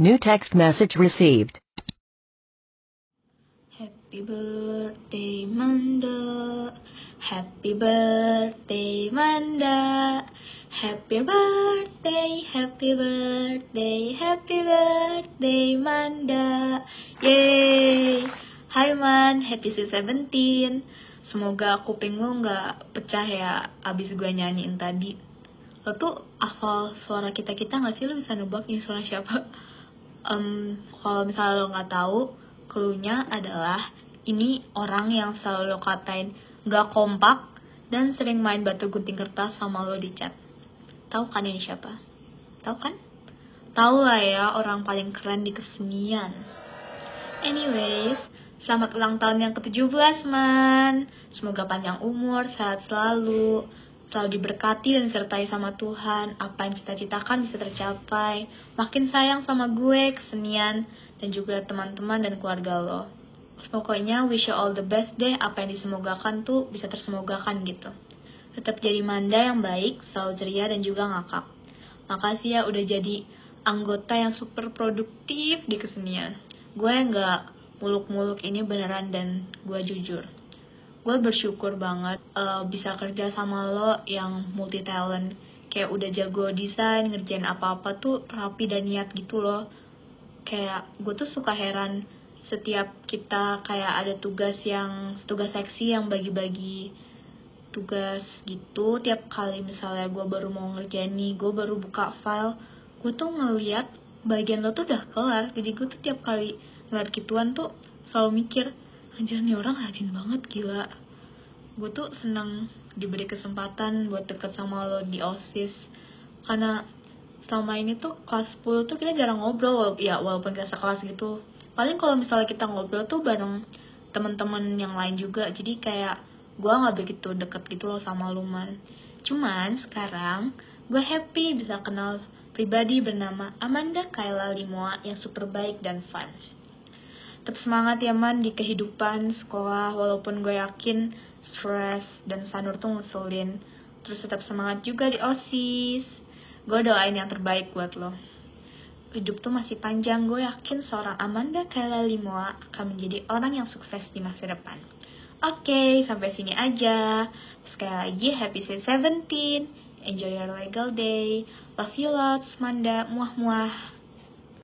New text message received. Happy birthday Manda. Happy birthday Manda. Happy birthday, happy birthday, happy birthday Manda. Yeay Hai Man, happy sweet 17 Semoga kuping lo gak pecah ya abis gue nyanyiin tadi. Lo tuh hafal suara kita-kita gak sih? Lo bisa nebak nih suara siapa? Um, kalau misalnya lo gak tahu, clue-nya adalah ini orang yang selalu lo katain gak kompak dan sering main batu gunting kertas sama lo di chat. Tahu kan ini siapa? Tahu kan? Tahu lah ya orang paling keren di kesenian. Anyways, selamat ulang tahun yang ke-17 man. Semoga panjang umur, sehat selalu, selalu diberkati dan disertai sama Tuhan. Apa yang cita-citakan bisa tercapai. Makin sayang sama gue, kesenian, dan juga teman-teman dan keluarga lo. Pokoknya wish you all the best deh, apa yang disemogakan tuh bisa tersemogakan gitu. Tetap jadi manda yang baik, selalu ceria dan juga ngakak. Makasih ya udah jadi anggota yang super produktif di kesenian. Gue nggak muluk-muluk ini beneran dan gue jujur. Gue bersyukur banget uh, bisa kerja sama lo yang multi talent. Kayak udah jago desain, ngerjain apa-apa tuh rapi dan niat gitu loh. Kayak gue tuh suka heran setiap kita kayak ada tugas yang tugas seksi yang bagi-bagi tugas gitu tiap kali misalnya gue baru mau ngerjain nih gue baru buka file gue tuh ngeliat bagian lo tuh udah kelar jadi gue tuh tiap kali ngeliat gituan tuh selalu mikir anjir nih orang rajin banget gila. Gue tuh senang diberi kesempatan buat deket sama lo di osis. Karena selama ini tuh kelas 10 tuh kita jarang ngobrol ya walaupun kita sekelas gitu. Paling kalau misalnya kita ngobrol tuh bareng teman-teman yang lain juga. Jadi kayak gue nggak begitu deket gitu loh sama Luman cuman sekarang gue happy bisa kenal pribadi bernama Amanda Kayla Limoa yang super baik dan fun tetap semangat ya man di kehidupan sekolah walaupun gue yakin stress dan sanur tuh ngeselin terus tetap semangat juga di osis gue doain yang terbaik buat lo hidup tuh masih panjang, gue yakin seorang Amanda Kayla Limoa akan menjadi orang yang sukses di masa depan. Oke, okay, sampai sini aja. Sekali lagi, happy sweet 17. Enjoy your legal day. Love you lots, Manda. Muah-muah.